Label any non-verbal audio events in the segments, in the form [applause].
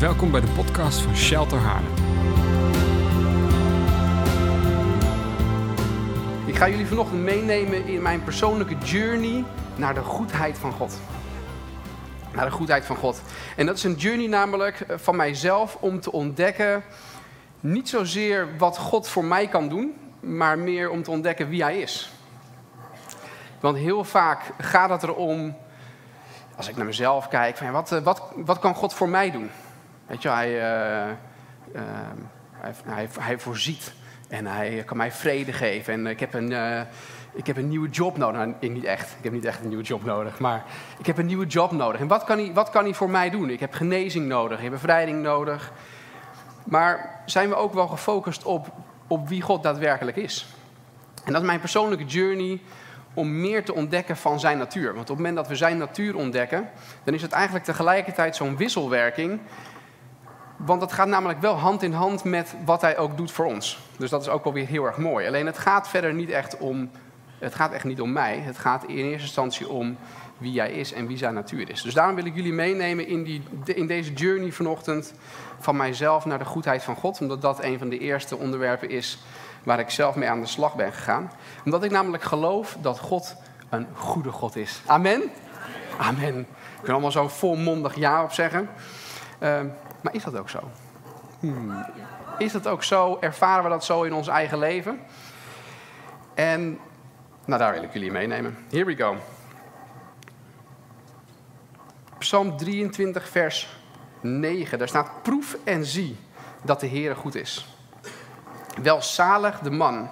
Welkom bij de podcast van Shelter Haarlem. Ik ga jullie vanochtend meenemen in mijn persoonlijke journey naar de goedheid van God. Naar de goedheid van God. En dat is een journey namelijk eh, van mijzelf om te ontdekken, niet zozeer wat God voor mij kan doen, maar meer om te ontdekken wie Hij is. Want heel vaak gaat het erom, als ik naar mezelf kijk, van, wat, eh, wat, wat kan God voor mij doen? Weet je, hij, uh, uh, hij, hij, hij, voorziet en hij kan mij vrede geven. En ik heb een, uh, ik heb een nieuwe job nodig. Nou, ik niet echt. Ik heb niet echt een nieuwe job nodig. Maar ik heb een nieuwe job nodig. En wat kan hij, wat kan hij voor mij doen? Ik heb genezing nodig. Ik heb bevrijding nodig. Maar zijn we ook wel gefocust op, op wie God daadwerkelijk is? En dat is mijn persoonlijke journey om meer te ontdekken van zijn natuur. Want op het moment dat we zijn natuur ontdekken, dan is het eigenlijk tegelijkertijd zo'n wisselwerking want dat gaat namelijk wel hand in hand met wat hij ook doet voor ons. Dus dat is ook wel weer heel erg mooi. Alleen het gaat verder niet echt om. Het gaat echt niet om mij. Het gaat in eerste instantie om wie jij is en wie zijn natuur is. Dus daarom wil ik jullie meenemen in, die, in deze journey vanochtend van mijzelf naar de goedheid van God. Omdat dat een van de eerste onderwerpen is waar ik zelf mee aan de slag ben gegaan. Omdat ik namelijk geloof dat God een goede God is. Amen? Amen. Ik kan allemaal zo volmondig ja op zeggen. Uh, maar is dat ook zo? Hmm. Is dat ook zo? Ervaren we dat zo in ons eigen leven? En nou, daar wil ik jullie meenemen. Here we go. Psalm 23, vers 9. Daar staat: Proef en zie dat de Heer goed is. Welzalig de man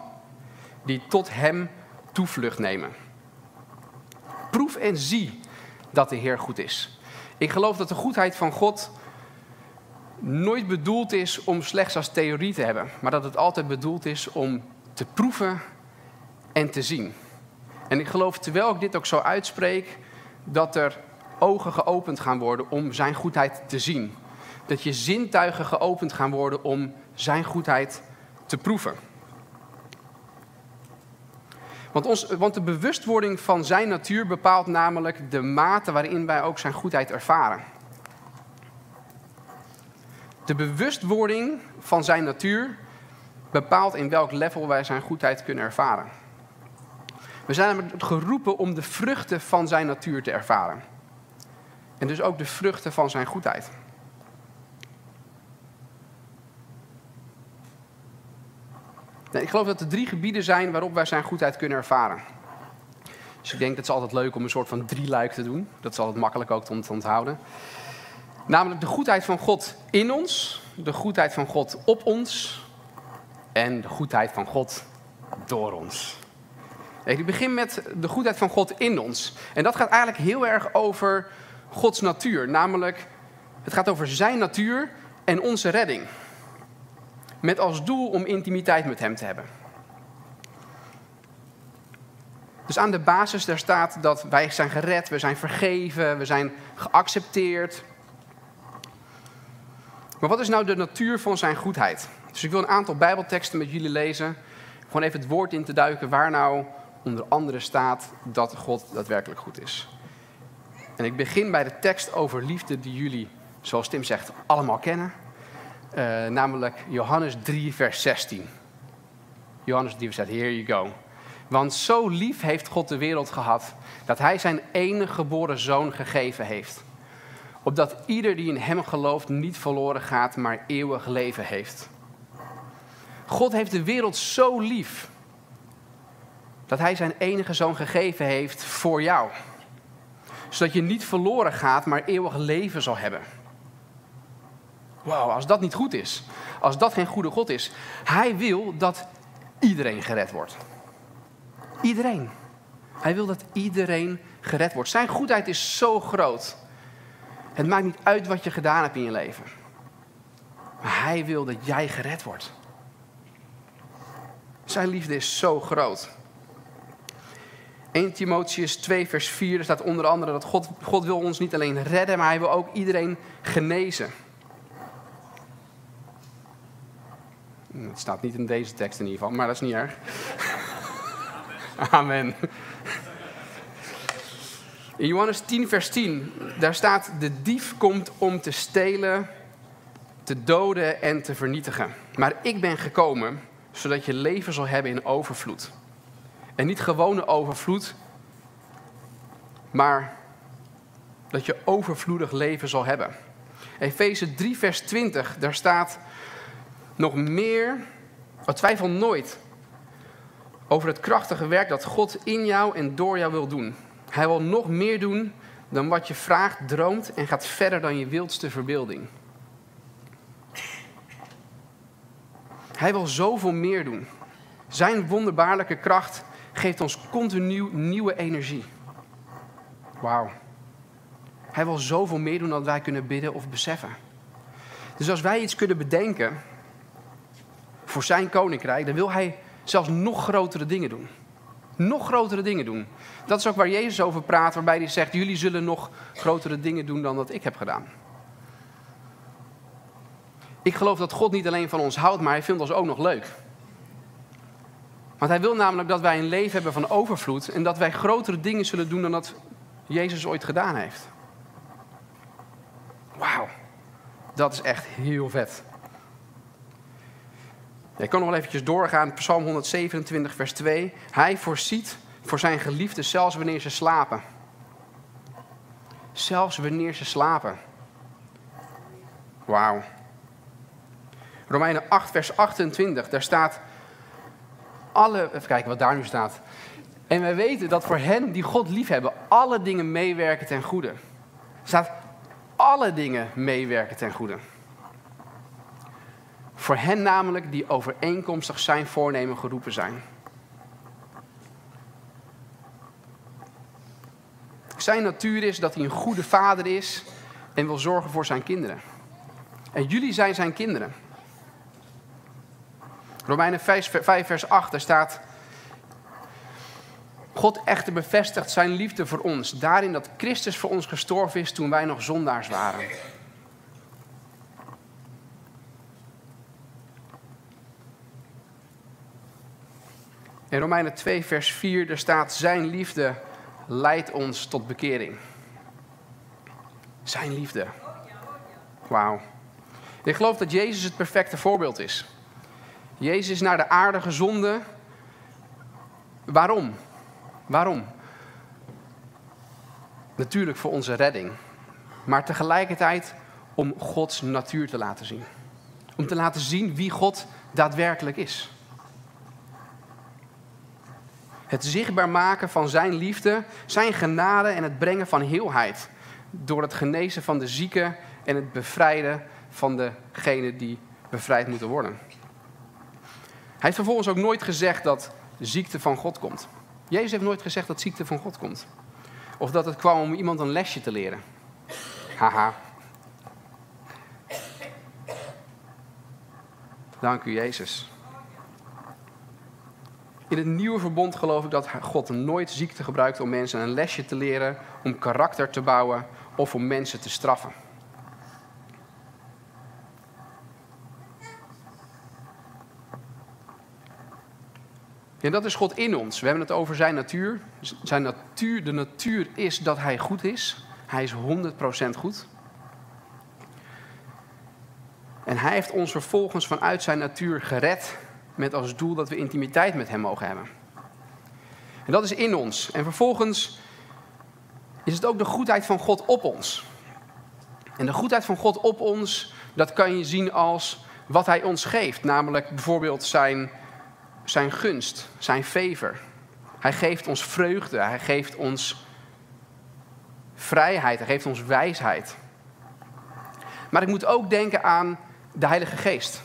die tot hem toevlucht nemen. Proef en zie dat de Heer goed is. Ik geloof dat de goedheid van God nooit bedoeld is om slechts als theorie te hebben, maar dat het altijd bedoeld is om te proeven en te zien. En ik geloof, terwijl ik dit ook zo uitspreek, dat er ogen geopend gaan worden om zijn goedheid te zien. Dat je zintuigen geopend gaan worden om zijn goedheid te proeven. Want, ons, want de bewustwording van zijn natuur bepaalt namelijk de mate waarin wij ook zijn goedheid ervaren. De bewustwording van zijn natuur bepaalt in welk level wij zijn goedheid kunnen ervaren. We zijn geroepen om de vruchten van zijn natuur te ervaren. En dus ook de vruchten van zijn goedheid. ik geloof dat er drie gebieden zijn waarop wij zijn goedheid kunnen ervaren. Dus ik denk dat het altijd leuk om een soort van drie luik te doen. Dat is altijd makkelijk ook om te onthouden. Namelijk de goedheid van God in ons, de goedheid van God op ons en de goedheid van God door ons. Ik begin met de goedheid van God in ons. En dat gaat eigenlijk heel erg over Gods natuur. Namelijk, het gaat over zijn natuur en onze redding. Met als doel om intimiteit met Hem te hebben. Dus aan de basis daar staat dat wij zijn gered, we zijn vergeven, we zijn geaccepteerd. Maar wat is nou de natuur van zijn goedheid? Dus ik wil een aantal Bijbelteksten met jullie lezen. Gewoon even het woord in te duiken waar nou onder andere staat dat God daadwerkelijk goed is. En ik begin bij de tekst over liefde die jullie, zoals Tim zegt, allemaal kennen. Uh, namelijk Johannes 3, vers 16. Johannes 3, vers 16, here you go. Want zo lief heeft God de wereld gehad, dat hij zijn enige geboren zoon gegeven heeft opdat ieder die in Hem gelooft niet verloren gaat, maar eeuwig leven heeft. God heeft de wereld zo lief dat Hij zijn enige zoon gegeven heeft voor jou. Zodat je niet verloren gaat, maar eeuwig leven zal hebben. Wauw, als dat niet goed is, als dat geen goede God is. Hij wil dat iedereen gered wordt. Iedereen. Hij wil dat iedereen gered wordt. Zijn goedheid is zo groot het maakt niet uit wat je gedaan hebt in je leven. Maar hij wil dat jij gered wordt. Zijn liefde is zo groot. 1 Timotheus 2 vers 4 staat onder andere dat God, God wil ons niet alleen redden, maar hij wil ook iedereen genezen. Het staat niet in deze tekst in ieder geval, maar dat is niet erg. [laughs] Amen. In Johannes 10, vers 10, daar staat: De dief komt om te stelen, te doden en te vernietigen. Maar ik ben gekomen zodat je leven zal hebben in overvloed. En niet gewone overvloed, maar dat je overvloedig leven zal hebben. Efeze 3, vers 20, daar staat nog meer, oh, twijfel nooit over het krachtige werk dat God in jou en door jou wil doen. Hij wil nog meer doen dan wat je vraagt, droomt en gaat verder dan je wildste verbeelding. Hij wil zoveel meer doen. Zijn wonderbaarlijke kracht geeft ons continu nieuwe energie. Wauw. Hij wil zoveel meer doen dan wij kunnen bidden of beseffen. Dus als wij iets kunnen bedenken voor zijn koninkrijk, dan wil hij zelfs nog grotere dingen doen. Nog grotere dingen doen. Dat is ook waar Jezus over praat, waarbij hij zegt: Jullie zullen nog grotere dingen doen dan dat ik heb gedaan. Ik geloof dat God niet alleen van ons houdt, maar hij vindt ons ook nog leuk. Want hij wil namelijk dat wij een leven hebben van overvloed en dat wij grotere dingen zullen doen dan dat Jezus ooit gedaan heeft. Wauw, dat is echt heel vet. Ik kan nog wel eventjes doorgaan. Psalm 127, vers 2. Hij voorziet voor zijn geliefden zelfs wanneer ze slapen. Zelfs wanneer ze slapen. Wauw. Romeinen 8, vers 28, daar staat alle, even kijken wat daar nu staat. En wij weten dat voor hen die God liefhebben, alle dingen meewerken ten goede. Er staat alle dingen meewerken ten goede. Voor hen namelijk die overeenkomstig zijn voornemen geroepen zijn. Zijn natuur is dat hij een goede vader is en wil zorgen voor zijn kinderen. En jullie zijn zijn kinderen. Romeinen 5, vers 8, daar staat... God echter bevestigt zijn liefde voor ons. Daarin dat Christus voor ons gestorven is toen wij nog zondaars waren. In Romeinen 2, vers 4, daar staat: Zijn liefde leidt ons tot bekering. Zijn liefde. Wauw. Ik geloof dat Jezus het perfecte voorbeeld is. Jezus is naar de aarde gezonden. Waarom? Waarom? Natuurlijk voor onze redding. Maar tegelijkertijd om Gods natuur te laten zien. Om te laten zien wie God daadwerkelijk is. Het zichtbaar maken van zijn liefde, zijn genade en het brengen van heelheid. Door het genezen van de zieken en het bevrijden van degenen die bevrijd moeten worden. Hij heeft vervolgens ook nooit gezegd dat ziekte van God komt. Jezus heeft nooit gezegd dat ziekte van God komt. Of dat het kwam om iemand een lesje te leren. Haha. Dank u, Jezus. In het nieuwe verbond geloof ik dat God nooit ziekte gebruikt om mensen een lesje te leren, om karakter te bouwen of om mensen te straffen. En dat is God in ons. We hebben het over zijn natuur. Zijn natuur, de natuur is dat hij goed is. Hij is 100% goed. En hij heeft ons vervolgens vanuit zijn natuur gered met als doel dat we intimiteit met hem mogen hebben. En dat is in ons. En vervolgens is het ook de goedheid van God op ons. En de goedheid van God op ons, dat kan je zien als wat hij ons geeft. Namelijk bijvoorbeeld zijn zijn gunst, zijn favor. Hij geeft ons vreugde, hij geeft ons vrijheid, hij geeft ons wijsheid. Maar ik moet ook denken aan de Heilige Geest.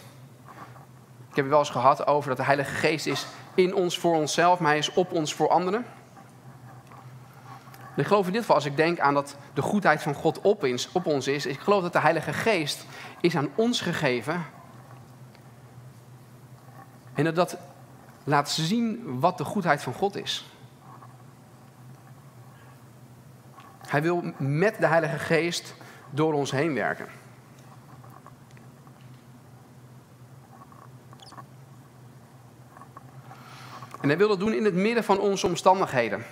Ik heb het wel eens gehad over dat de Heilige Geest is in ons voor onszelf, maar hij is op ons voor anderen. ik geloof in dit geval, als ik denk aan dat de goedheid van God op, op ons is, ik geloof dat de Heilige Geest is aan ons gegeven. En dat dat laat zien wat de goedheid van God is. Hij wil met de Heilige Geest door ons heen werken. En hij wil dat doen in het midden van onze omstandigheden.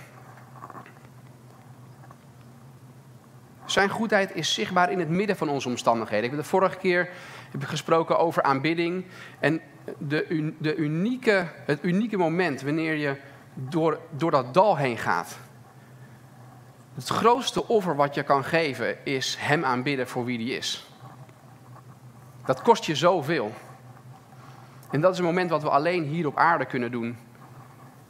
Zijn goedheid is zichtbaar in het midden van onze omstandigheden. Ik heb de vorige keer heb ik gesproken over aanbidding. En de, de unieke, het unieke moment wanneer je door, door dat dal heen gaat. Het grootste offer wat je kan geven is Hem aanbidden voor wie Hij is. Dat kost je zoveel. En dat is een moment wat we alleen hier op aarde kunnen doen.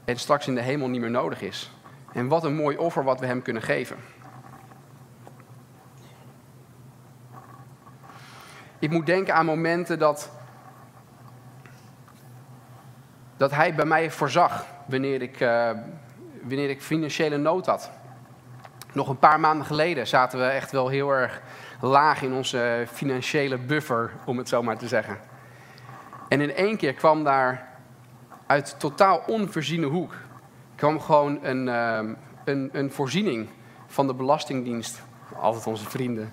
En straks in de hemel niet meer nodig is. En wat een mooi offer wat we Hem kunnen geven. Ik moet denken aan momenten dat, dat Hij bij mij voorzag wanneer ik, uh, wanneer ik financiële nood had. Nog een paar maanden geleden zaten we echt wel heel erg laag in onze financiële buffer, om het zo maar te zeggen. En in één keer kwam daar uit totaal onvoorziene hoek kwam gewoon een, uh, een, een voorziening van de Belastingdienst, altijd onze vrienden,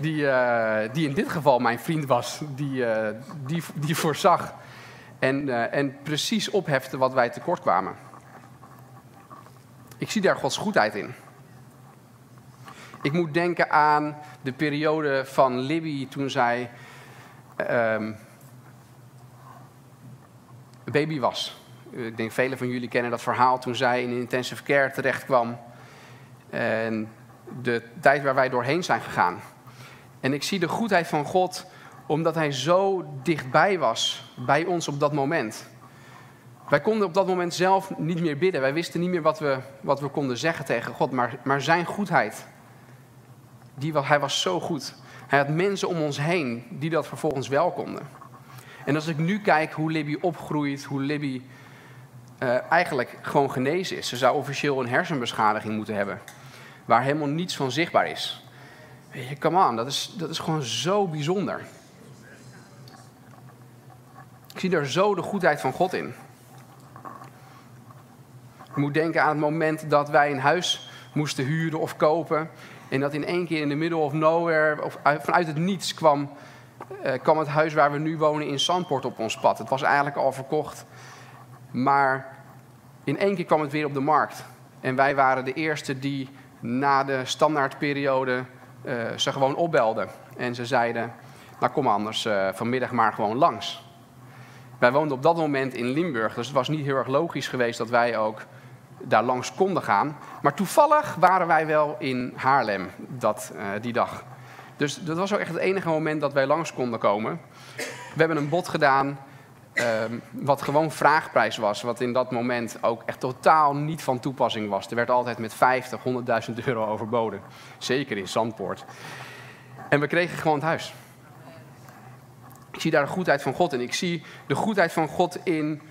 die, uh, die in dit geval mijn vriend was, die, uh, die, die voorzag en, uh, en precies ophefte wat wij tekort kwamen. Ik zie daar Gods goedheid in. Ik moet denken aan de periode van Libby toen zij um, baby was. Ik denk velen van jullie kennen dat verhaal toen zij in intensive care terecht kwam. En de tijd waar wij doorheen zijn gegaan. En ik zie de goedheid van God omdat Hij zo dichtbij was bij ons op dat moment. Wij konden op dat moment zelf niet meer bidden. Wij wisten niet meer wat we, wat we konden zeggen tegen God. Maar, maar Zijn goedheid, die, Hij was zo goed. Hij had mensen om ons heen die dat vervolgens wel konden. En als ik nu kijk hoe Libby opgroeit, hoe Libby uh, eigenlijk gewoon genezen is. Ze zou officieel een hersenbeschadiging moeten hebben. Waar helemaal niets van zichtbaar is. Weet je, come on, dat is, dat is gewoon zo bijzonder. Ik zie daar zo de goedheid van God in. Ik moet denken aan het moment dat wij een huis moesten huren of kopen. En dat in één keer in de middle of nowhere, of vanuit het niets, kwam, kwam het huis waar we nu wonen in Zandpoort op ons pad. Het was eigenlijk al verkocht. Maar in één keer kwam het weer op de markt. En wij waren de eerste die na de standaardperiode uh, ze gewoon opbelden. En ze zeiden, nou kom anders uh, vanmiddag maar gewoon langs. Wij woonden op dat moment in Limburg, dus het was niet heel erg logisch geweest dat wij ook daar langs konden gaan. Maar toevallig waren wij wel in Haarlem dat, die dag. Dus dat was ook echt het enige moment dat wij langs konden komen. We hebben een bod gedaan Um, wat gewoon vraagprijs was, wat in dat moment ook echt totaal niet van toepassing was. Er werd altijd met 50, 100.000 euro overboden. Zeker in Zandpoort. En we kregen gewoon het huis. Ik zie daar de goedheid van God in. Ik zie de goedheid van God in.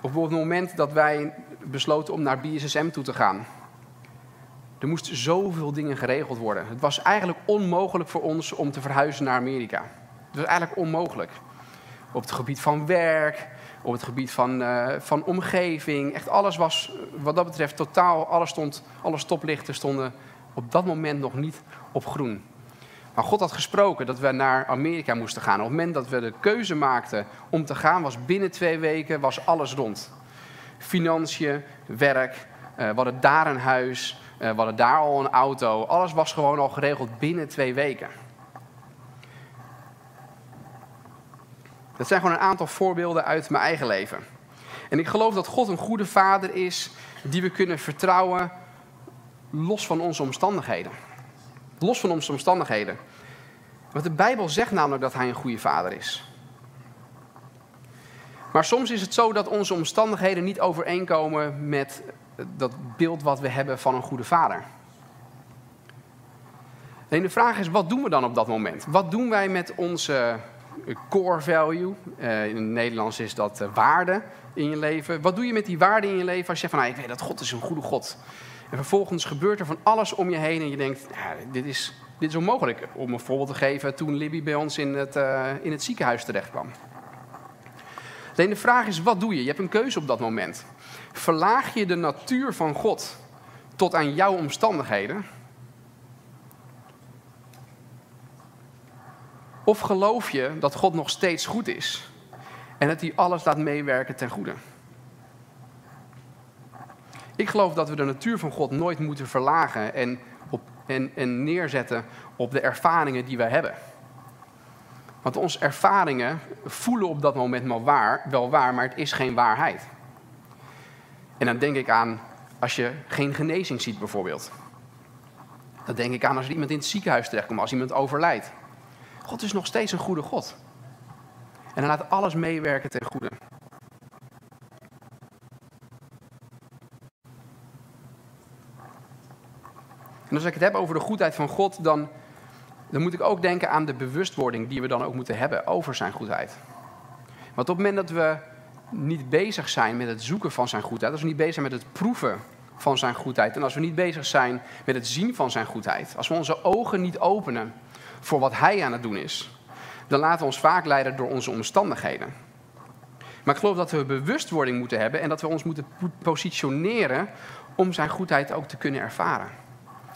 Op het moment dat wij besloten om naar BSSM toe te gaan. Er moesten zoveel dingen geregeld worden. Het was eigenlijk onmogelijk voor ons om te verhuizen naar Amerika. Het was eigenlijk onmogelijk op het gebied van werk, op het gebied van, uh, van omgeving. Echt alles was wat dat betreft totaal, alles stond, alle stoplichten stonden op dat moment nog niet op groen. Maar God had gesproken dat we naar Amerika moesten gaan. Op het moment dat we de keuze maakten om te gaan, was binnen twee weken was alles rond. Financiën, werk, uh, we hadden daar een huis, we hadden daar al een auto. Alles was gewoon al geregeld binnen twee weken. Dat zijn gewoon een aantal voorbeelden uit mijn eigen leven. En ik geloof dat God een goede vader is die we kunnen vertrouwen los van onze omstandigheden. Los van onze omstandigheden. Want de Bijbel zegt namelijk dat hij een goede vader is. Maar soms is het zo dat onze omstandigheden niet overeenkomen met dat beeld wat we hebben van een goede vader. En de vraag is, wat doen we dan op dat moment? Wat doen wij met onze core value. Uh, in het Nederlands is dat uh, waarde in je leven. Wat doe je met die waarde in je leven als je zegt van, nou, ik weet dat God is een goede God. En vervolgens gebeurt er van alles om je heen en je denkt, dit, is, dit is onmogelijk. Om een voorbeeld te geven, toen Libby bij ons in het, in het ziekenhuis terecht kwam. Alleen de vraag is, wat doe je? Je hebt een keuze op dat moment. Verlaag je de natuur van God tot aan jouw omstandigheden? Of geloof je dat God nog steeds goed is en dat hij alles laat meewerken ten goede? Ik geloof dat we de natuur van God nooit moeten verlagen en op en, en neerzetten op de ervaringen die we hebben. Want onze ervaringen voelen op dat moment wel waar, wel waar, maar het is geen waarheid. En dan denk ik aan als je geen genezing ziet bijvoorbeeld. Dan denk ik aan als er iemand in het ziekenhuis terechtkomt, als iemand overlijdt. God is nog steeds een goede God. En hij laat alles meewerken ten goede. En als ik het heb over de goedheid van God, dan, dan moet ik ook denken aan de bewustwording die we dan ook moeten hebben over zijn goedheid. Want op het moment dat we niet bezig zijn met het zoeken van zijn goedheid, als we niet bezig zijn met het proeven van zijn goedheid en als we niet bezig zijn met het zien van zijn goedheid, als we onze ogen niet openen voor wat hij aan het doen is, dan laten we ons vaak leiden door onze omstandigheden. Maar ik geloof dat we bewustwording moeten hebben en dat we ons moeten positioneren om zijn goedheid ook te kunnen ervaren.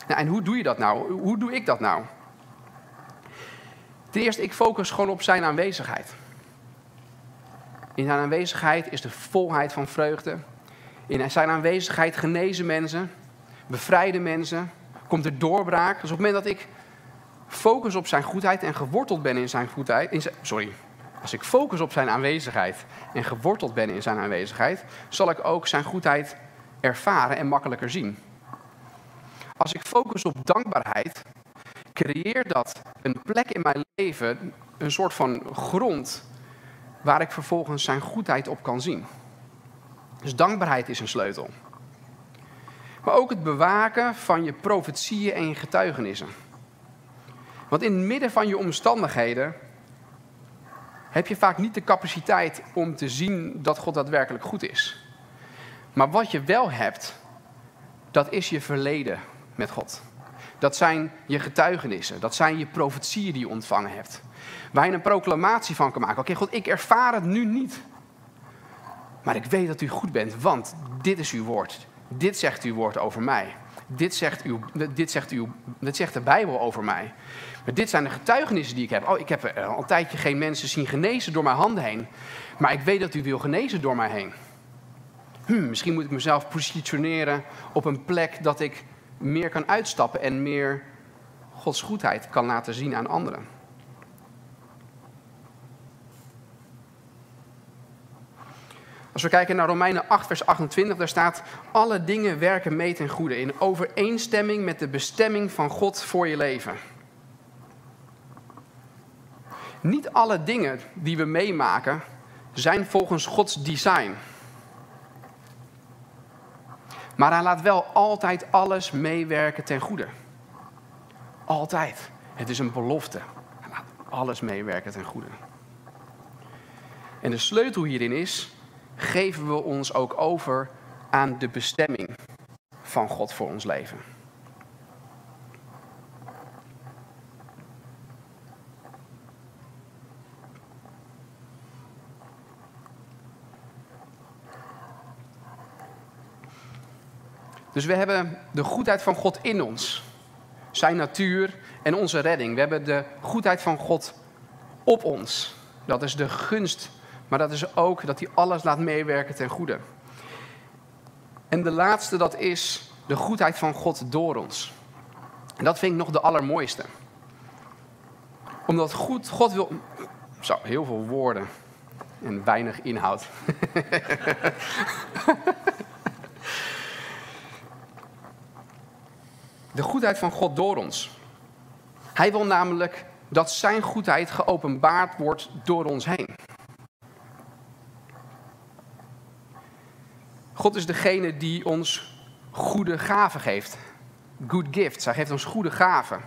Nou, en hoe doe je dat nou? Hoe doe ik dat nou? Ten eerste, ik focus gewoon op zijn aanwezigheid. In zijn aanwezigheid is de volheid van vreugde. In zijn aanwezigheid genezen mensen, bevrijden mensen, komt er doorbraak. Dus op het moment dat ik focus op zijn goedheid en geworteld ben in zijn goedheid. In sorry, als ik focus op zijn aanwezigheid en geworteld ben in zijn aanwezigheid, zal ik ook zijn goedheid ervaren en makkelijker zien. Als ik focus op dankbaarheid, creëert dat een plek in mijn leven, een soort van grond, waar ik vervolgens zijn goedheid op kan zien. Dus dankbaarheid is een sleutel. Maar ook het bewaken van je profetieën en je getuigenissen. Want in het midden van je omstandigheden heb je vaak niet de capaciteit om te zien dat God daadwerkelijk goed is. Maar wat je wel hebt, dat is je verleden met God. Dat zijn je getuigenissen, dat zijn je profetieën die je ontvangen hebt. Waar je een proclamatie van kan maken. Oké, God, ik ervaar het nu niet. Maar ik weet dat u goed bent, want dit is uw woord. Dit zegt uw woord over mij. Dit zegt, uw, dit zegt, uw, dit zegt de Bijbel over mij. Maar dit zijn de getuigenissen die ik heb. Oh, ik heb al een tijdje geen mensen zien genezen door mijn handen heen. Maar ik weet dat u wil genezen door mij heen. Hm, misschien moet ik mezelf positioneren op een plek dat ik meer kan uitstappen en meer Gods goedheid kan laten zien aan anderen. Als we kijken naar Romeinen 8, vers 28, daar staat: Alle dingen werken mee ten goede, in overeenstemming met de bestemming van God voor je leven. Niet alle dingen die we meemaken zijn volgens Gods design. Maar hij laat wel altijd alles meewerken ten goede. Altijd. Het is een belofte. Hij laat alles meewerken ten goede. En de sleutel hierin is, geven we ons ook over aan de bestemming van God voor ons leven. Dus we hebben de goedheid van God in ons. Zijn natuur en onze redding. We hebben de goedheid van God op ons. Dat is de gunst. Maar dat is ook dat hij alles laat meewerken ten goede. En de laatste, dat is de goedheid van God door ons. En dat vind ik nog de allermooiste. Omdat goed, God wil. Zo, heel veel woorden en weinig inhoud. [laughs] de goedheid van God door ons. Hij wil namelijk dat zijn goedheid geopenbaard wordt door ons heen. God is degene die ons goede gaven geeft. Good gifts. Hij geeft ons goede gaven.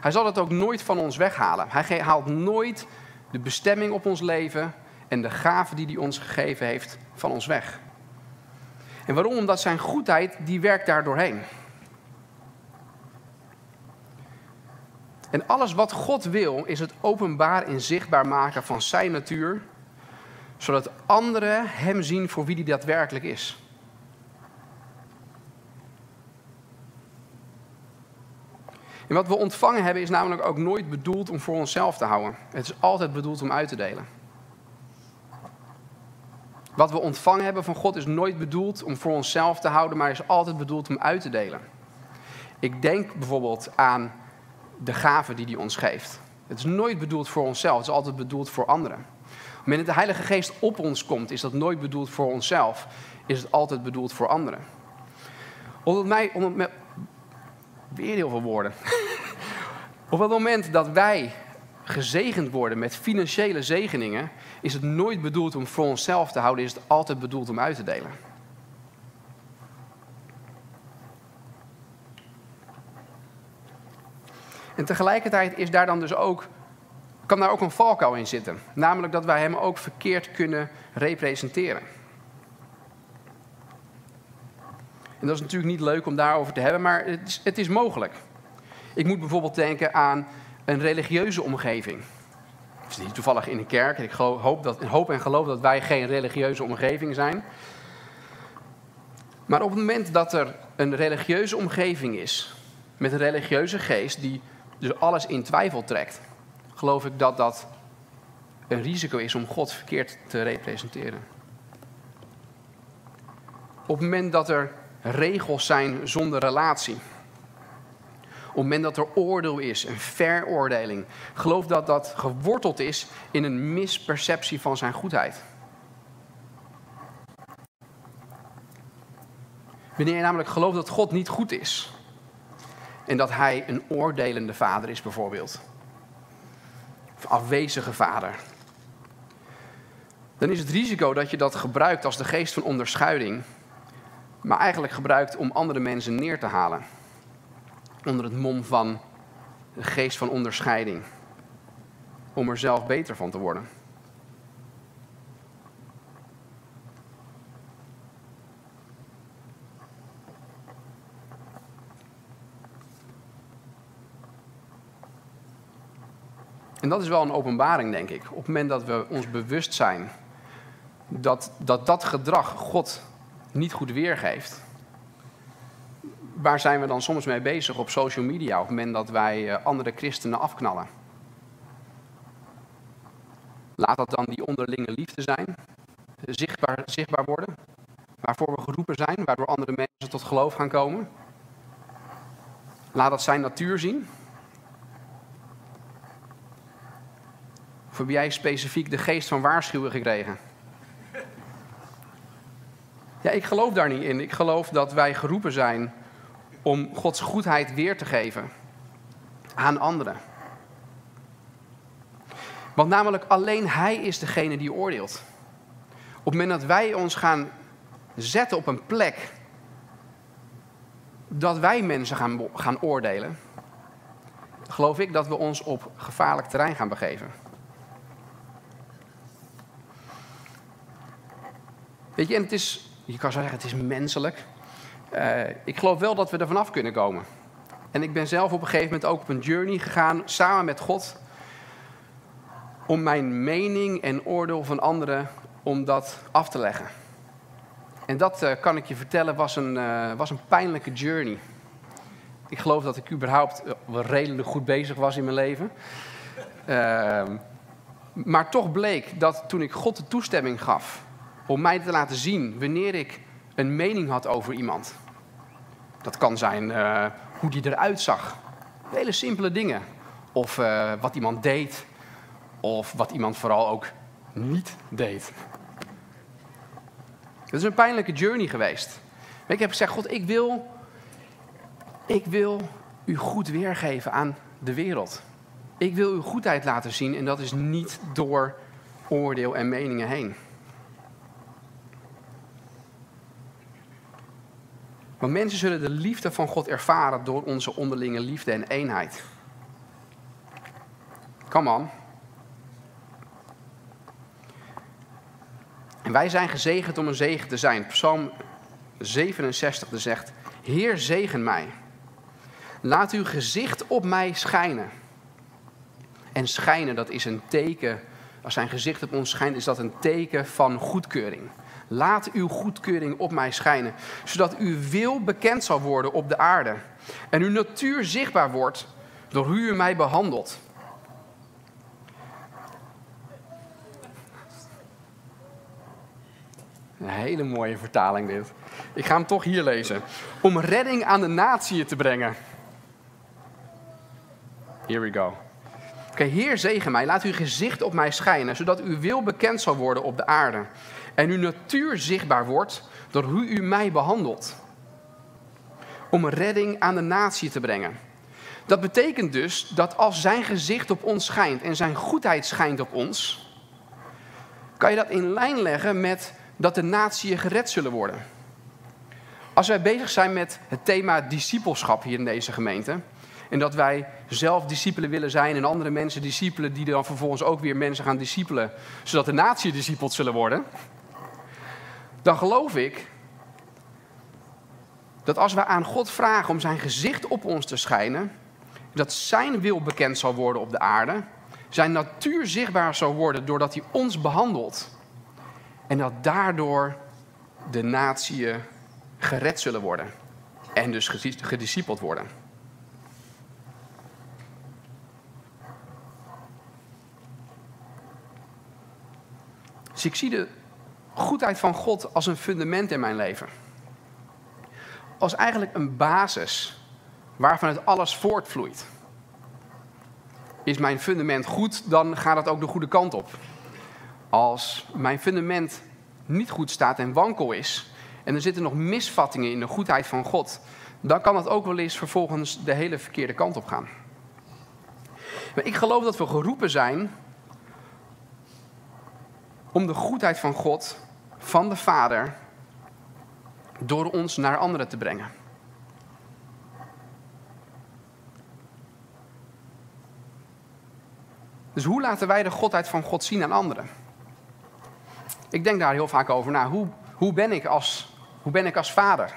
Hij zal het ook nooit van ons weghalen. Hij haalt nooit de bestemming op ons leven en de gaven die hij ons gegeven heeft van ons weg. En waarom? Omdat zijn goedheid, die werkt daar doorheen. En alles wat God wil, is het openbaar en zichtbaar maken van zijn natuur, zodat anderen hem zien voor wie hij daadwerkelijk is. En wat we ontvangen hebben is namelijk ook nooit bedoeld om voor onszelf te houden. Het is altijd bedoeld om uit te delen. Wat we ontvangen hebben van God is nooit bedoeld om voor onszelf te houden, maar is altijd bedoeld om uit te delen. Ik denk bijvoorbeeld aan de gaven die hij ons geeft. Het is nooit bedoeld voor onszelf, het is altijd bedoeld voor anderen. Dat de Heilige Geest op ons komt, is dat nooit bedoeld voor onszelf, is het altijd bedoeld voor anderen. Onder mij, onder mij, weer heel veel woorden. [laughs] Op het moment dat wij gezegend worden met financiële zegeningen, is het nooit bedoeld om voor onszelf te houden, is het altijd bedoeld om uit te delen. En tegelijkertijd is daar dan dus ook, kan daar ook een valkuil in zitten. Namelijk dat wij hem ook verkeerd kunnen representeren. En dat is natuurlijk niet leuk om daarover te hebben, maar het is, het is mogelijk. Ik moet bijvoorbeeld denken aan een religieuze omgeving. Ik zit hier toevallig in een kerk ik hoop, dat, hoop en geloof dat wij geen religieuze omgeving zijn. Maar op het moment dat er een religieuze omgeving is, met een religieuze geest die dus alles in twijfel trekt, geloof ik dat dat een risico is om God verkeerd te representeren. Op het moment dat er regels zijn zonder relatie, op het moment dat er oordeel is, een veroordeling, geloof dat dat geworteld is in een misperceptie van zijn goedheid. Wanneer je namelijk gelooft dat God niet goed is en dat Hij een oordelende vader is bijvoorbeeld, of afwezige vader, dan is het risico dat je dat gebruikt als de geest van onderscheiding, maar eigenlijk gebruikt om andere mensen neer te halen onder het mom van de geest van onderscheiding. Om er zelf beter van te worden. En dat is wel een openbaring, denk ik. Op het moment dat we ons bewust zijn dat dat, dat gedrag God niet goed weergeeft, waar zijn we dan soms mee bezig op social media op het moment dat wij eh, andere christenen afknallen? Laat dat dan die onderlinge liefde zijn, zichtbaar, zichtbaar worden, waarvoor we geroepen zijn, waardoor andere mensen tot geloof gaan komen. Laat dat zijn natuur zien. Of heb jij specifiek de geest van waarschuwen gekregen? Ja, ik geloof daar niet in. Ik geloof dat wij geroepen zijn om Gods goedheid weer te geven aan anderen. Want namelijk alleen Hij is degene die oordeelt. Op het moment dat wij ons gaan zetten op een plek dat wij mensen gaan, gaan oordelen, geloof ik dat we ons op gevaarlijk terrein gaan begeven. Weet je, en het is, je kan zeggen, het is menselijk. Uh, ik geloof wel dat we er vanaf kunnen komen. En ik ben zelf op een gegeven moment ook op een journey gegaan, samen met God, om mijn mening en oordeel van anderen, om dat af te leggen. En dat uh, kan ik je vertellen, was een, uh, was een pijnlijke journey. Ik geloof dat ik überhaupt wel redelijk goed bezig was in mijn leven. Maar toch bleek dat toen ik God de toestemming gaf om mij te laten zien wanneer ik een mening had over iemand. Dat kan zijn uh, hoe die eruit zag. Hele simpele dingen. Of uh, wat iemand deed. Of wat iemand vooral ook niet deed. Het is een pijnlijke journey geweest. Ik heb gezegd, God, ik wil, ik wil u goed weergeven aan de wereld. Ik wil uw goedheid laten zien en dat is niet door oordeel en meningen heen. Want mensen zullen de liefde van God ervaren door onze onderlinge liefde en eenheid. Come on. En wij zijn gezegend om een zegen te zijn. Psalm 67 zegt: Heer, zegen mij. Laat uw gezicht op mij schijnen. En schijnen, dat is een teken. Als zijn gezicht op ons schijnt, is dat een teken van goedkeuring. Laat uw goedkeuring op mij schijnen, zodat uw wil bekend zal worden op de aarde en uw natuur zichtbaar wordt door hoe u mij behandelt. Een hele mooie vertaling dit. Ik ga hem toch hier lezen. Om redding aan de natie te brengen. Here we go. Oké, Heer zegen mij, laat uw gezicht op mij schijnen, zodat uw wil bekend zal worden op de aarde. En uw natuur zichtbaar wordt door hoe u mij behandelt. Om redding aan de natie te brengen. Dat betekent dus dat als zijn gezicht op ons schijnt en zijn goedheid schijnt op ons, kan je dat in lijn leggen met dat de natieën gered zullen worden. Als wij bezig zijn met het thema discipelschap hier in deze gemeente, en dat wij zelf discipelen willen zijn en andere mensen discipelen, die dan vervolgens ook weer mensen gaan discipelen, zodat de natie discipeld zullen worden, dan geloof ik dat als we aan God vragen om zijn gezicht op ons te schijnen, dat zijn wil bekend zal worden op de aarde, zijn natuur zichtbaar zal worden doordat hij ons behandelt. En dat daardoor de natieën gered zullen worden en dus gediscipeld worden. Dus ik zie de goedheid van God als een fundament in mijn leven. Als eigenlijk een basis waarvan het alles voortvloeit. Is mijn fundament goed, dan gaat het ook de goede kant op. Als mijn fundament niet goed staat en wankel is, en er zitten nog misvattingen in de goedheid van God, dan kan het ook wel eens vervolgens de hele verkeerde kant op gaan. Maar ik geloof dat we geroepen zijn om de goedheid van God, van de Vader, door ons naar anderen te brengen. Dus hoe laten wij de godheid van God zien aan anderen? Ik denk daar heel vaak over na. Hoe, hoe, ben ik als, hoe ben ik als vader?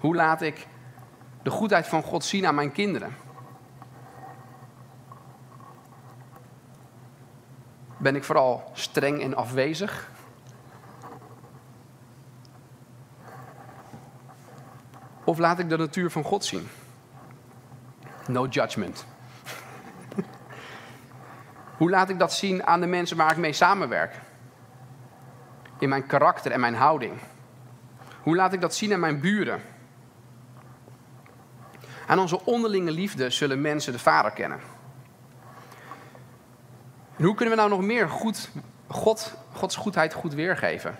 Hoe laat ik de goedheid van God zien aan mijn kinderen? Ben ik vooral streng en afwezig? Of laat ik de natuur van God zien? No judgment. [laughs] Hoe laat ik dat zien aan de mensen waar ik mee samenwerk? In mijn karakter en mijn houding. Hoe laat ik dat zien aan mijn buren? Aan onze onderlinge liefde zullen mensen de Vader kennen. En hoe kunnen we nou nog meer goed, God, Gods goedheid goed weergeven?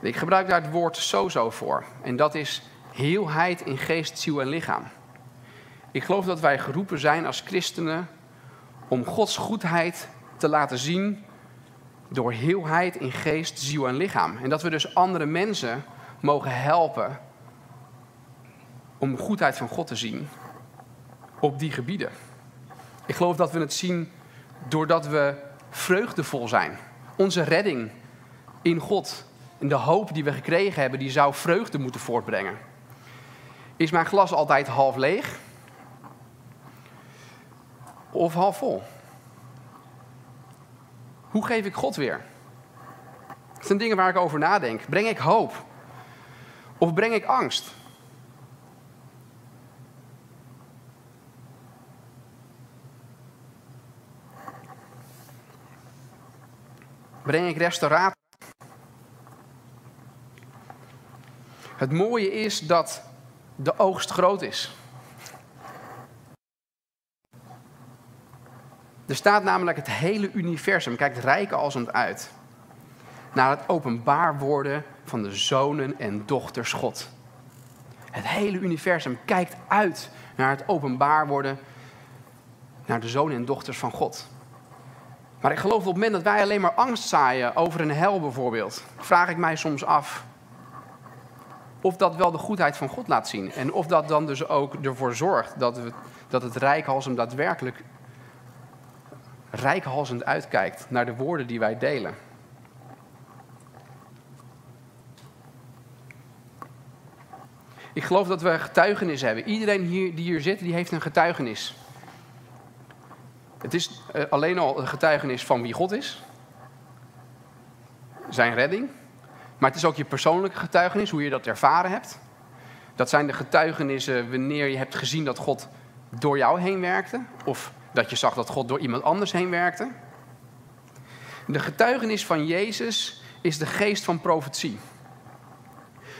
Ik gebruik daar het woord sozo voor. En dat is heelheid in geest, ziel en lichaam. Ik geloof dat wij geroepen zijn als christenen om Gods goedheid te laten zien door heelheid in geest, ziel en lichaam. En dat we dus andere mensen mogen helpen om de goedheid van God te zien op die gebieden. Ik geloof dat we het zien doordat we vreugdevol zijn. Onze redding in God en de hoop die we gekregen hebben, die zou vreugde moeten voortbrengen. Is mijn glas altijd half leeg? Of half vol? Hoe geef ik God weer? Dat zijn dingen waar ik over nadenk. Breng ik hoop? Of breng ik angst? Breng ik restauratie? Het mooie is dat de oogst groot is. Er staat namelijk het hele universum, kijkt rijk als het uit, naar het openbaar worden van de zonen en dochters God. Het hele universum kijkt uit naar het openbaar worden naar de zonen en dochters van God. Maar ik geloof op het moment dat wij alleen maar angst zaaien over een hel bijvoorbeeld, vraag ik mij soms af of dat wel de goedheid van God laat zien. En of dat dan dus ook ervoor zorgt dat, we, dat het hem daadwerkelijk rijkhalsend uitkijkt naar de woorden die wij delen. Ik geloof dat we getuigenis hebben. Iedereen hier, die hier zit, die heeft een getuigenis. Het is uh, alleen al een getuigenis van wie God is. Zijn redding. Maar het is ook je persoonlijke getuigenis, hoe je dat ervaren hebt. Dat zijn de getuigenissen wanneer je hebt gezien dat God door jou heen werkte. Of dat je zag dat God door iemand anders heen werkte. De getuigenis van Jezus is de geest van profetie.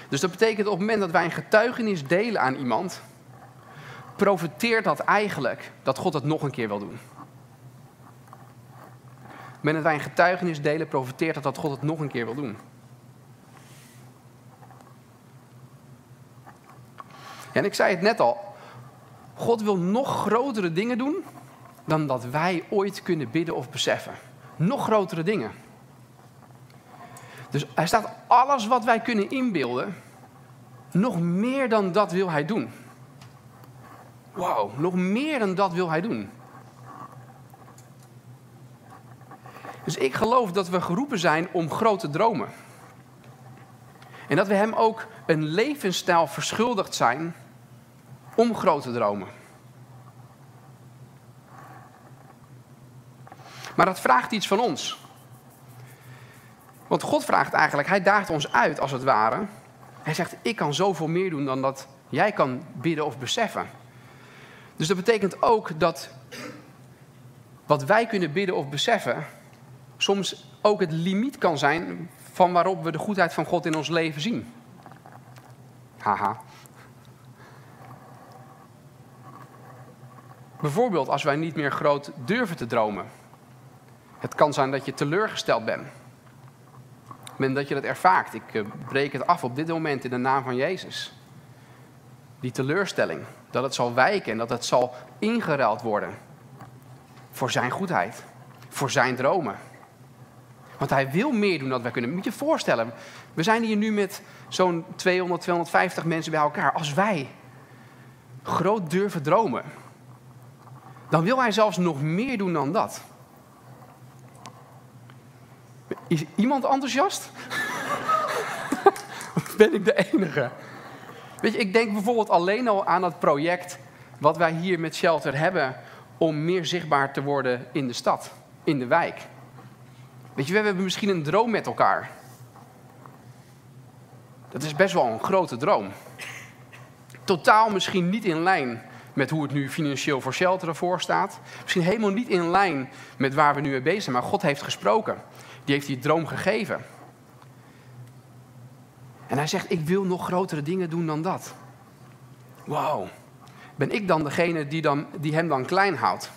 Dus dat betekent op het moment dat wij een getuigenis delen aan iemand, profiteert dat eigenlijk dat God het nog een keer wil doen. Op het moment dat wij een getuigenis delen, profiteert dat dat God het nog een keer wil doen. En ik zei het net al, God wil nog grotere dingen doen dan dat wij ooit kunnen bidden of beseffen. Nog grotere dingen. Dus hij staat alles wat wij kunnen inbeelden, nog meer dan dat wil hij doen. Wauw, nog meer dan dat wil hij doen. Dus ik geloof dat we geroepen zijn om grote dromen. En dat we hem ook een levensstijl verschuldigd zijn om grote dromen. Maar dat vraagt iets van ons. Want God vraagt eigenlijk, hij daagt ons uit als het ware. Hij zegt, ik kan zoveel meer doen dan dat jij kan bidden of beseffen. Dus dat betekent ook dat wat wij kunnen bidden of beseffen, soms ook het limiet kan zijn van waarop we de goedheid van God in ons leven zien. Haha. Bijvoorbeeld als wij niet meer groot durven te dromen. Het kan zijn dat je teleurgesteld bent. Men dat je dat ervaart. Ik eh, breek het af op dit moment in de naam van Jezus. Die teleurstelling. Dat het zal wijken en dat het zal ingeruild worden. Voor zijn goedheid. Voor zijn dromen. Want hij wil meer doen dan wij kunnen. Moet je je voorstellen. We zijn hier nu met zo'n 200, 250 mensen bij elkaar. Als wij groot durven dromen. Dan wil hij zelfs nog meer doen dan dat. Is iemand enthousiast? of [laughs] ben ik de enige? Weet je, ik denk bijvoorbeeld alleen al aan het project wat wij hier met Shelter hebben om meer zichtbaar te worden in de stad, in de wijk. Weet je, we hebben misschien een droom met elkaar. Dat is best wel een grote droom. Totaal misschien niet in lijn met hoe het nu financieel voor Shelter ervoor staat. Misschien helemaal niet in lijn met waar we nu mee bezig zijn, maar God heeft gesproken. Die heeft die droom gegeven. En hij zegt, ik wil nog grotere dingen doen dan dat. Wauw. Ben ik dan degene die, dan, die hem dan klein houdt?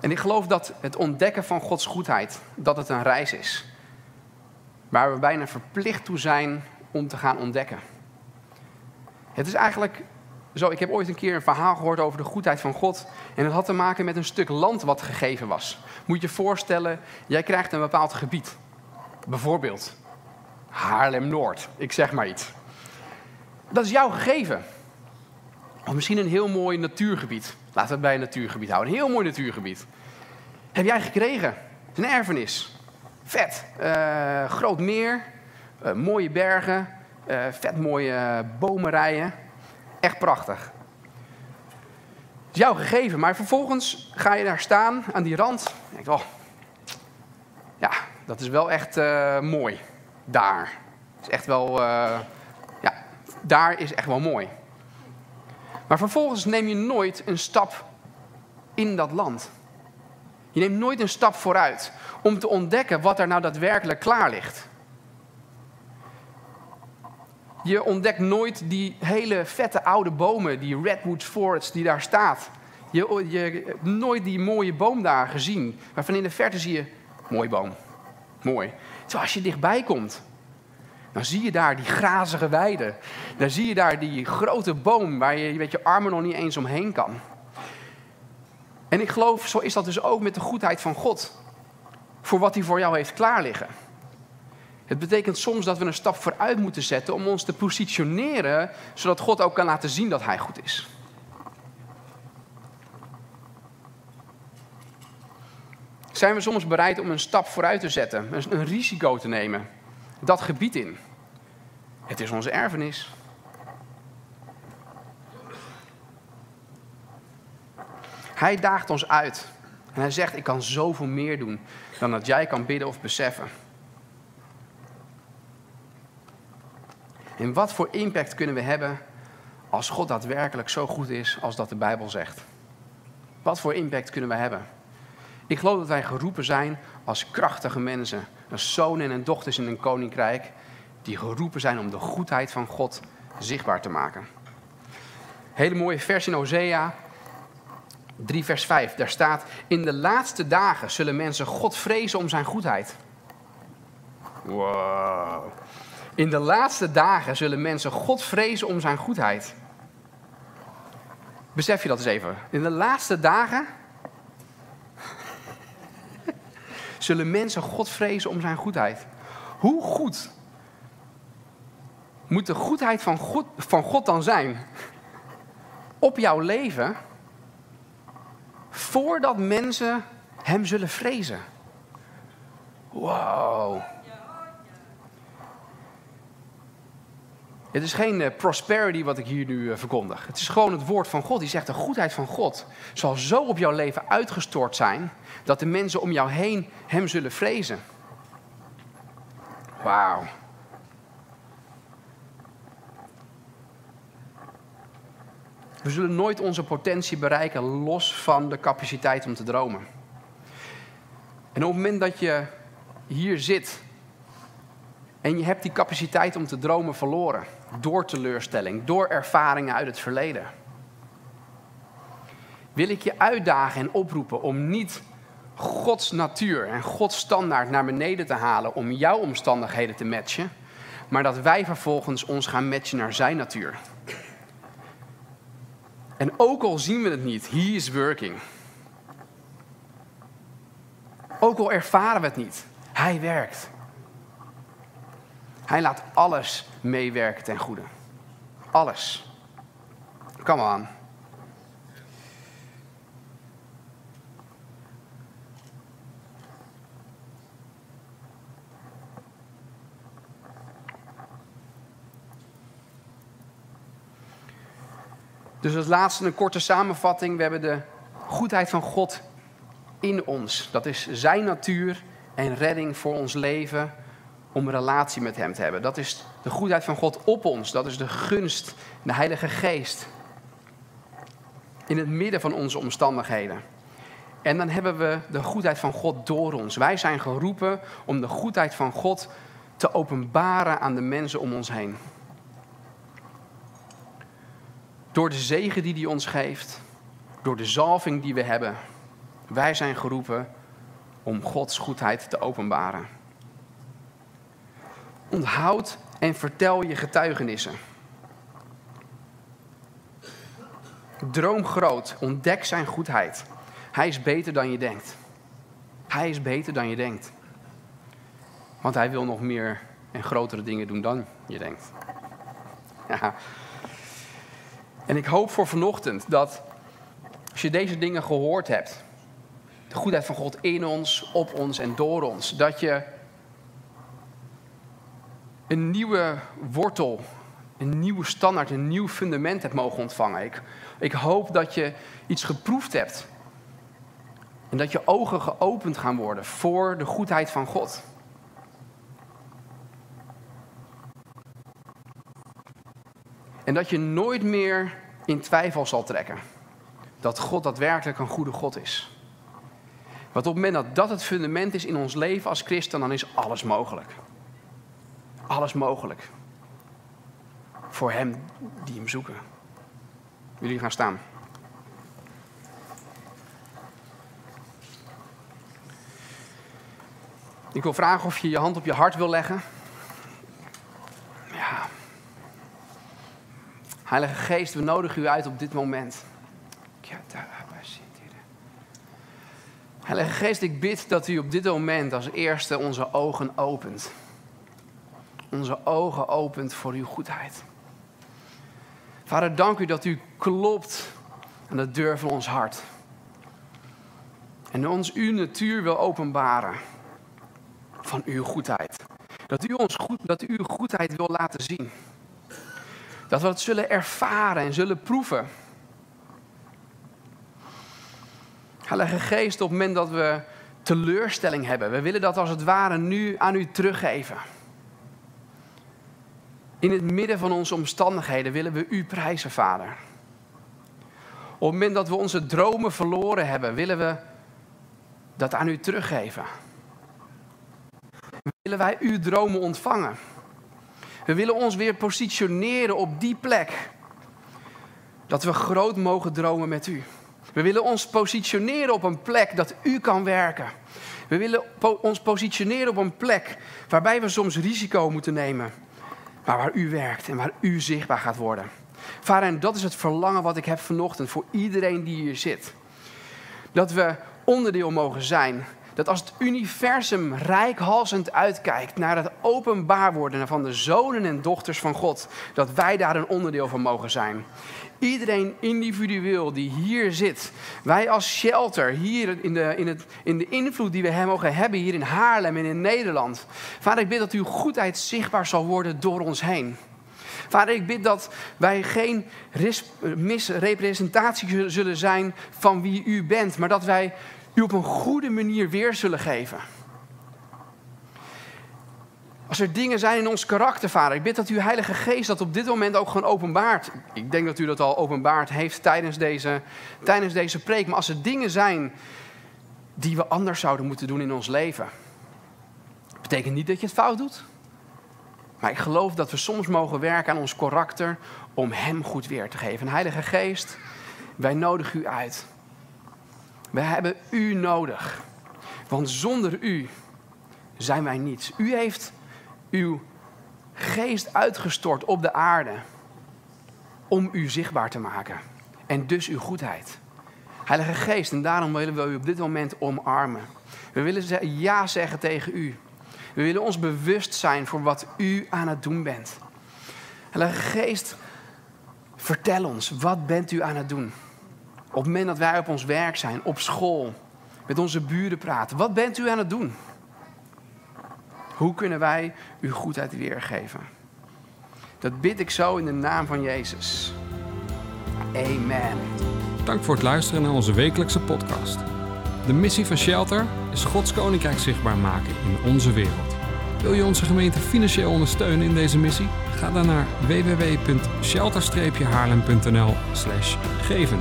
En ik geloof dat het ontdekken van Gods goedheid, dat het een reis is. Waar we bijna verplicht toe zijn om te gaan ontdekken. Het is eigenlijk zo, ik heb ooit een keer een verhaal gehoord over de goedheid van God. En het had te maken met een stuk land wat gegeven was. Moet je je voorstellen, jij krijgt een bepaald gebied. Bijvoorbeeld Haarlem-Noord, ik zeg maar iets. Dat is jouw gegeven. Of misschien een heel mooi natuurgebied. Laten we het bij een natuurgebied houden. Een heel mooi natuurgebied. Heb jij gekregen. Een erfenis. Vet. Uh, groot meer. Uh, mooie bergen. Uh, vet mooie bomenrijen. Echt prachtig. Het is jouw gegeven, maar vervolgens ga je daar staan aan die rand. En denk, oh, ja, dat is wel echt mooi. Daar. Is echt wel, ja, daar is echt wel mooi. Maar vervolgens neem je nooit een stap in dat land. Je neemt nooit een stap vooruit om te ontdekken wat er nou daadwerkelijk klaar ligt. Je ontdekt nooit die hele vette oude bomen, die Redwood Forest die daar staat. Je, je hebt nooit die mooie boom daar gezien. Waarvan in de verte zie je, mooi boom, mooi. Terwijl als je dichtbij komt, dan zie je daar die grazige weide. Dan zie je daar die grote boom waar je met je armen nog niet eens omheen kan. En ik geloof, zo is dat dus ook met de goedheid van God. Voor wat hij voor jou heeft klaar liggen. Het betekent soms dat we een stap vooruit moeten zetten om ons te positioneren, zodat God ook kan laten zien dat Hij goed is. Zijn we soms bereid om een stap vooruit te zetten, een risico te nemen, dat gebied in? Het is onze erfenis. Hij daagt ons uit. En hij zegt, ik kan zoveel meer doen dan dat jij kan bidden of beseffen. En wat voor impact kunnen we hebben als God daadwerkelijk zo goed is als dat de Bijbel zegt? Wat voor impact kunnen we hebben? Ik geloof dat wij geroepen zijn als krachtige mensen, als zonen en dochters in een koninkrijk, die geroepen zijn om de goedheid van God zichtbaar te maken. Hele mooie vers in Hosea 3 vers 5. Daar staat, in de laatste dagen zullen mensen God vrezen om zijn goedheid. Wow. In de laatste dagen zullen mensen God vrezen om zijn goedheid. Besef je dat eens even. In de laatste dagen [laughs] zullen mensen God vrezen om zijn goedheid. Hoe goed moet de goedheid van God, van God dan zijn op jouw leven voordat mensen hem zullen vrezen? Wow. Het is geen uh, prosperity wat ik hier nu uh, verkondig. Het is gewoon het woord van God. Die zegt de goedheid van God zal zo op jouw leven uitgestort zijn dat de mensen om jou heen hem zullen vrezen. Wauw. We zullen nooit onze potentie bereiken los van de capaciteit om te dromen. En op het moment dat je hier zit en je hebt die capaciteit om te dromen verloren, door teleurstelling, door ervaringen uit het verleden, wil ik je uitdagen en oproepen om niet Gods natuur en Gods standaard naar beneden te halen om jouw omstandigheden te matchen, maar dat wij vervolgens ons gaan matchen naar zijn natuur. En ook al zien we het niet, he is working. Ook al ervaren we het niet, hij werkt. Hij laat alles meewerken ten goede. Alles. Come on. Dus als laatste een korte samenvatting. We hebben de goedheid van God in ons. Dat is zijn natuur en redding voor ons leven om een relatie met Hem te hebben. Dat is de goedheid van God op ons. Dat is de gunst, de Heilige Geest. In het midden van onze omstandigheden. En dan hebben we de goedheid van God door ons. Wij zijn geroepen om de goedheid van God te openbaren aan de mensen om ons heen. Door de zegen die hij ons geeft, door de zalving die we hebben. Wij zijn geroepen om Gods goedheid te openbaren. Onthoud en vertel je getuigenissen. Droom groot, ontdek zijn goedheid. Hij is beter dan je denkt. Hij is beter dan je denkt. Want hij wil nog meer en grotere dingen doen dan je denkt. [laughs] Ja. En ik hoop voor vanochtend dat als je deze dingen gehoord hebt, de goedheid van God in ons, op ons en door ons, dat je een nieuwe wortel, een nieuwe standaard, een nieuw fundament hebt mogen ontvangen. Ik, ik hoop dat je iets geproefd hebt. En dat je ogen geopend gaan worden voor de goedheid van God. En dat je nooit meer in twijfel zal trekken dat God daadwerkelijk een goede God is. Want op het moment dat dat het fundament is in ons leven als christen, dan is alles mogelijk alles mogelijk. Voor hem die hem zoeken. Jullie gaan staan. Ik wil vragen of je je hand op je hart wil leggen. Heilige Geest, we nodigen u uit op dit moment. Heilige Geest, ik bid dat u op dit moment als eerste onze ogen opent onze ogen opent voor uw goedheid. Vader, dank u dat u klopt aan de deur van ons hart. En ons uw natuur wil openbaren van uw goedheid. Dat u ons goed, dat u uw goedheid wil laten zien. Dat we het zullen ervaren en zullen proeven. Heilige Geest, op het moment dat we teleurstelling hebben, we willen dat als het ware nu aan u teruggeven. In het midden van onze omstandigheden willen we u prijzen, Vader. Op het moment dat we onze dromen verloren hebben, willen we dat aan u teruggeven. Willen wij uw dromen ontvangen? We willen ons weer positioneren op die plek. Dat we groot mogen dromen met u. We willen ons positioneren op een plek dat u kan werken. We willen ons positioneren op een plek waarbij we soms risico moeten nemen. Maar waar u werkt en waar u zichtbaar gaat worden. Vader, en dat is het verlangen wat ik heb vanochtend voor iedereen die hier zit. Dat we onderdeel mogen zijn. Dat als het universum rijkhalsend uitkijkt naar het openbaar worden van de zonen en dochters van God, dat wij daar een onderdeel van mogen zijn. Iedereen individueel die hier zit. Wij als shelter, hier in de, in, het, in de invloed die we mogen hebben hier in Haarlem en in Nederland. Vader, ik bid dat uw goedheid zichtbaar zal worden door ons heen. Vader, ik bid dat wij geen misrepresentatie zullen zijn van wie u bent, maar dat wij u op een goede manier weer zullen geven. Als er dingen zijn in ons karakter, vader, ik bid dat uw Heilige Geest dat op dit moment ook gewoon openbaart. Ik denk dat u dat al openbaard heeft tijdens deze, tijdens deze preek. Maar als er dingen zijn die we anders zouden moeten doen in ons leven, betekent niet dat je het fout doet. Maar ik geloof dat we soms mogen werken aan ons karakter om Hem goed weer te geven. En Heilige Geest, wij nodigen u uit. We hebben u nodig. Want zonder u zijn wij niets. U heeft uw geest uitgestort op de aarde om u zichtbaar te maken. En dus uw goedheid. Heilige Geest, en daarom willen we u op dit moment omarmen. We willen ja zeggen tegen u. We willen ons bewust zijn voor wat u aan het doen bent. Heilige Geest, vertel ons, wat bent u aan het doen? Op het moment dat wij op ons werk zijn, op school, met onze buren praten, wat bent u aan het doen? Hoe kunnen wij uw goedheid weergeven? Dat bid ik zo in de naam van Jezus. Amen. Dank voor het luisteren naar onze wekelijkse podcast. De missie van Shelter is Gods Koninkrijk zichtbaar maken in onze wereld. Wil je onze gemeente financieel ondersteunen in deze missie? Ga dan naar www.shelter-haarlem.nl geven.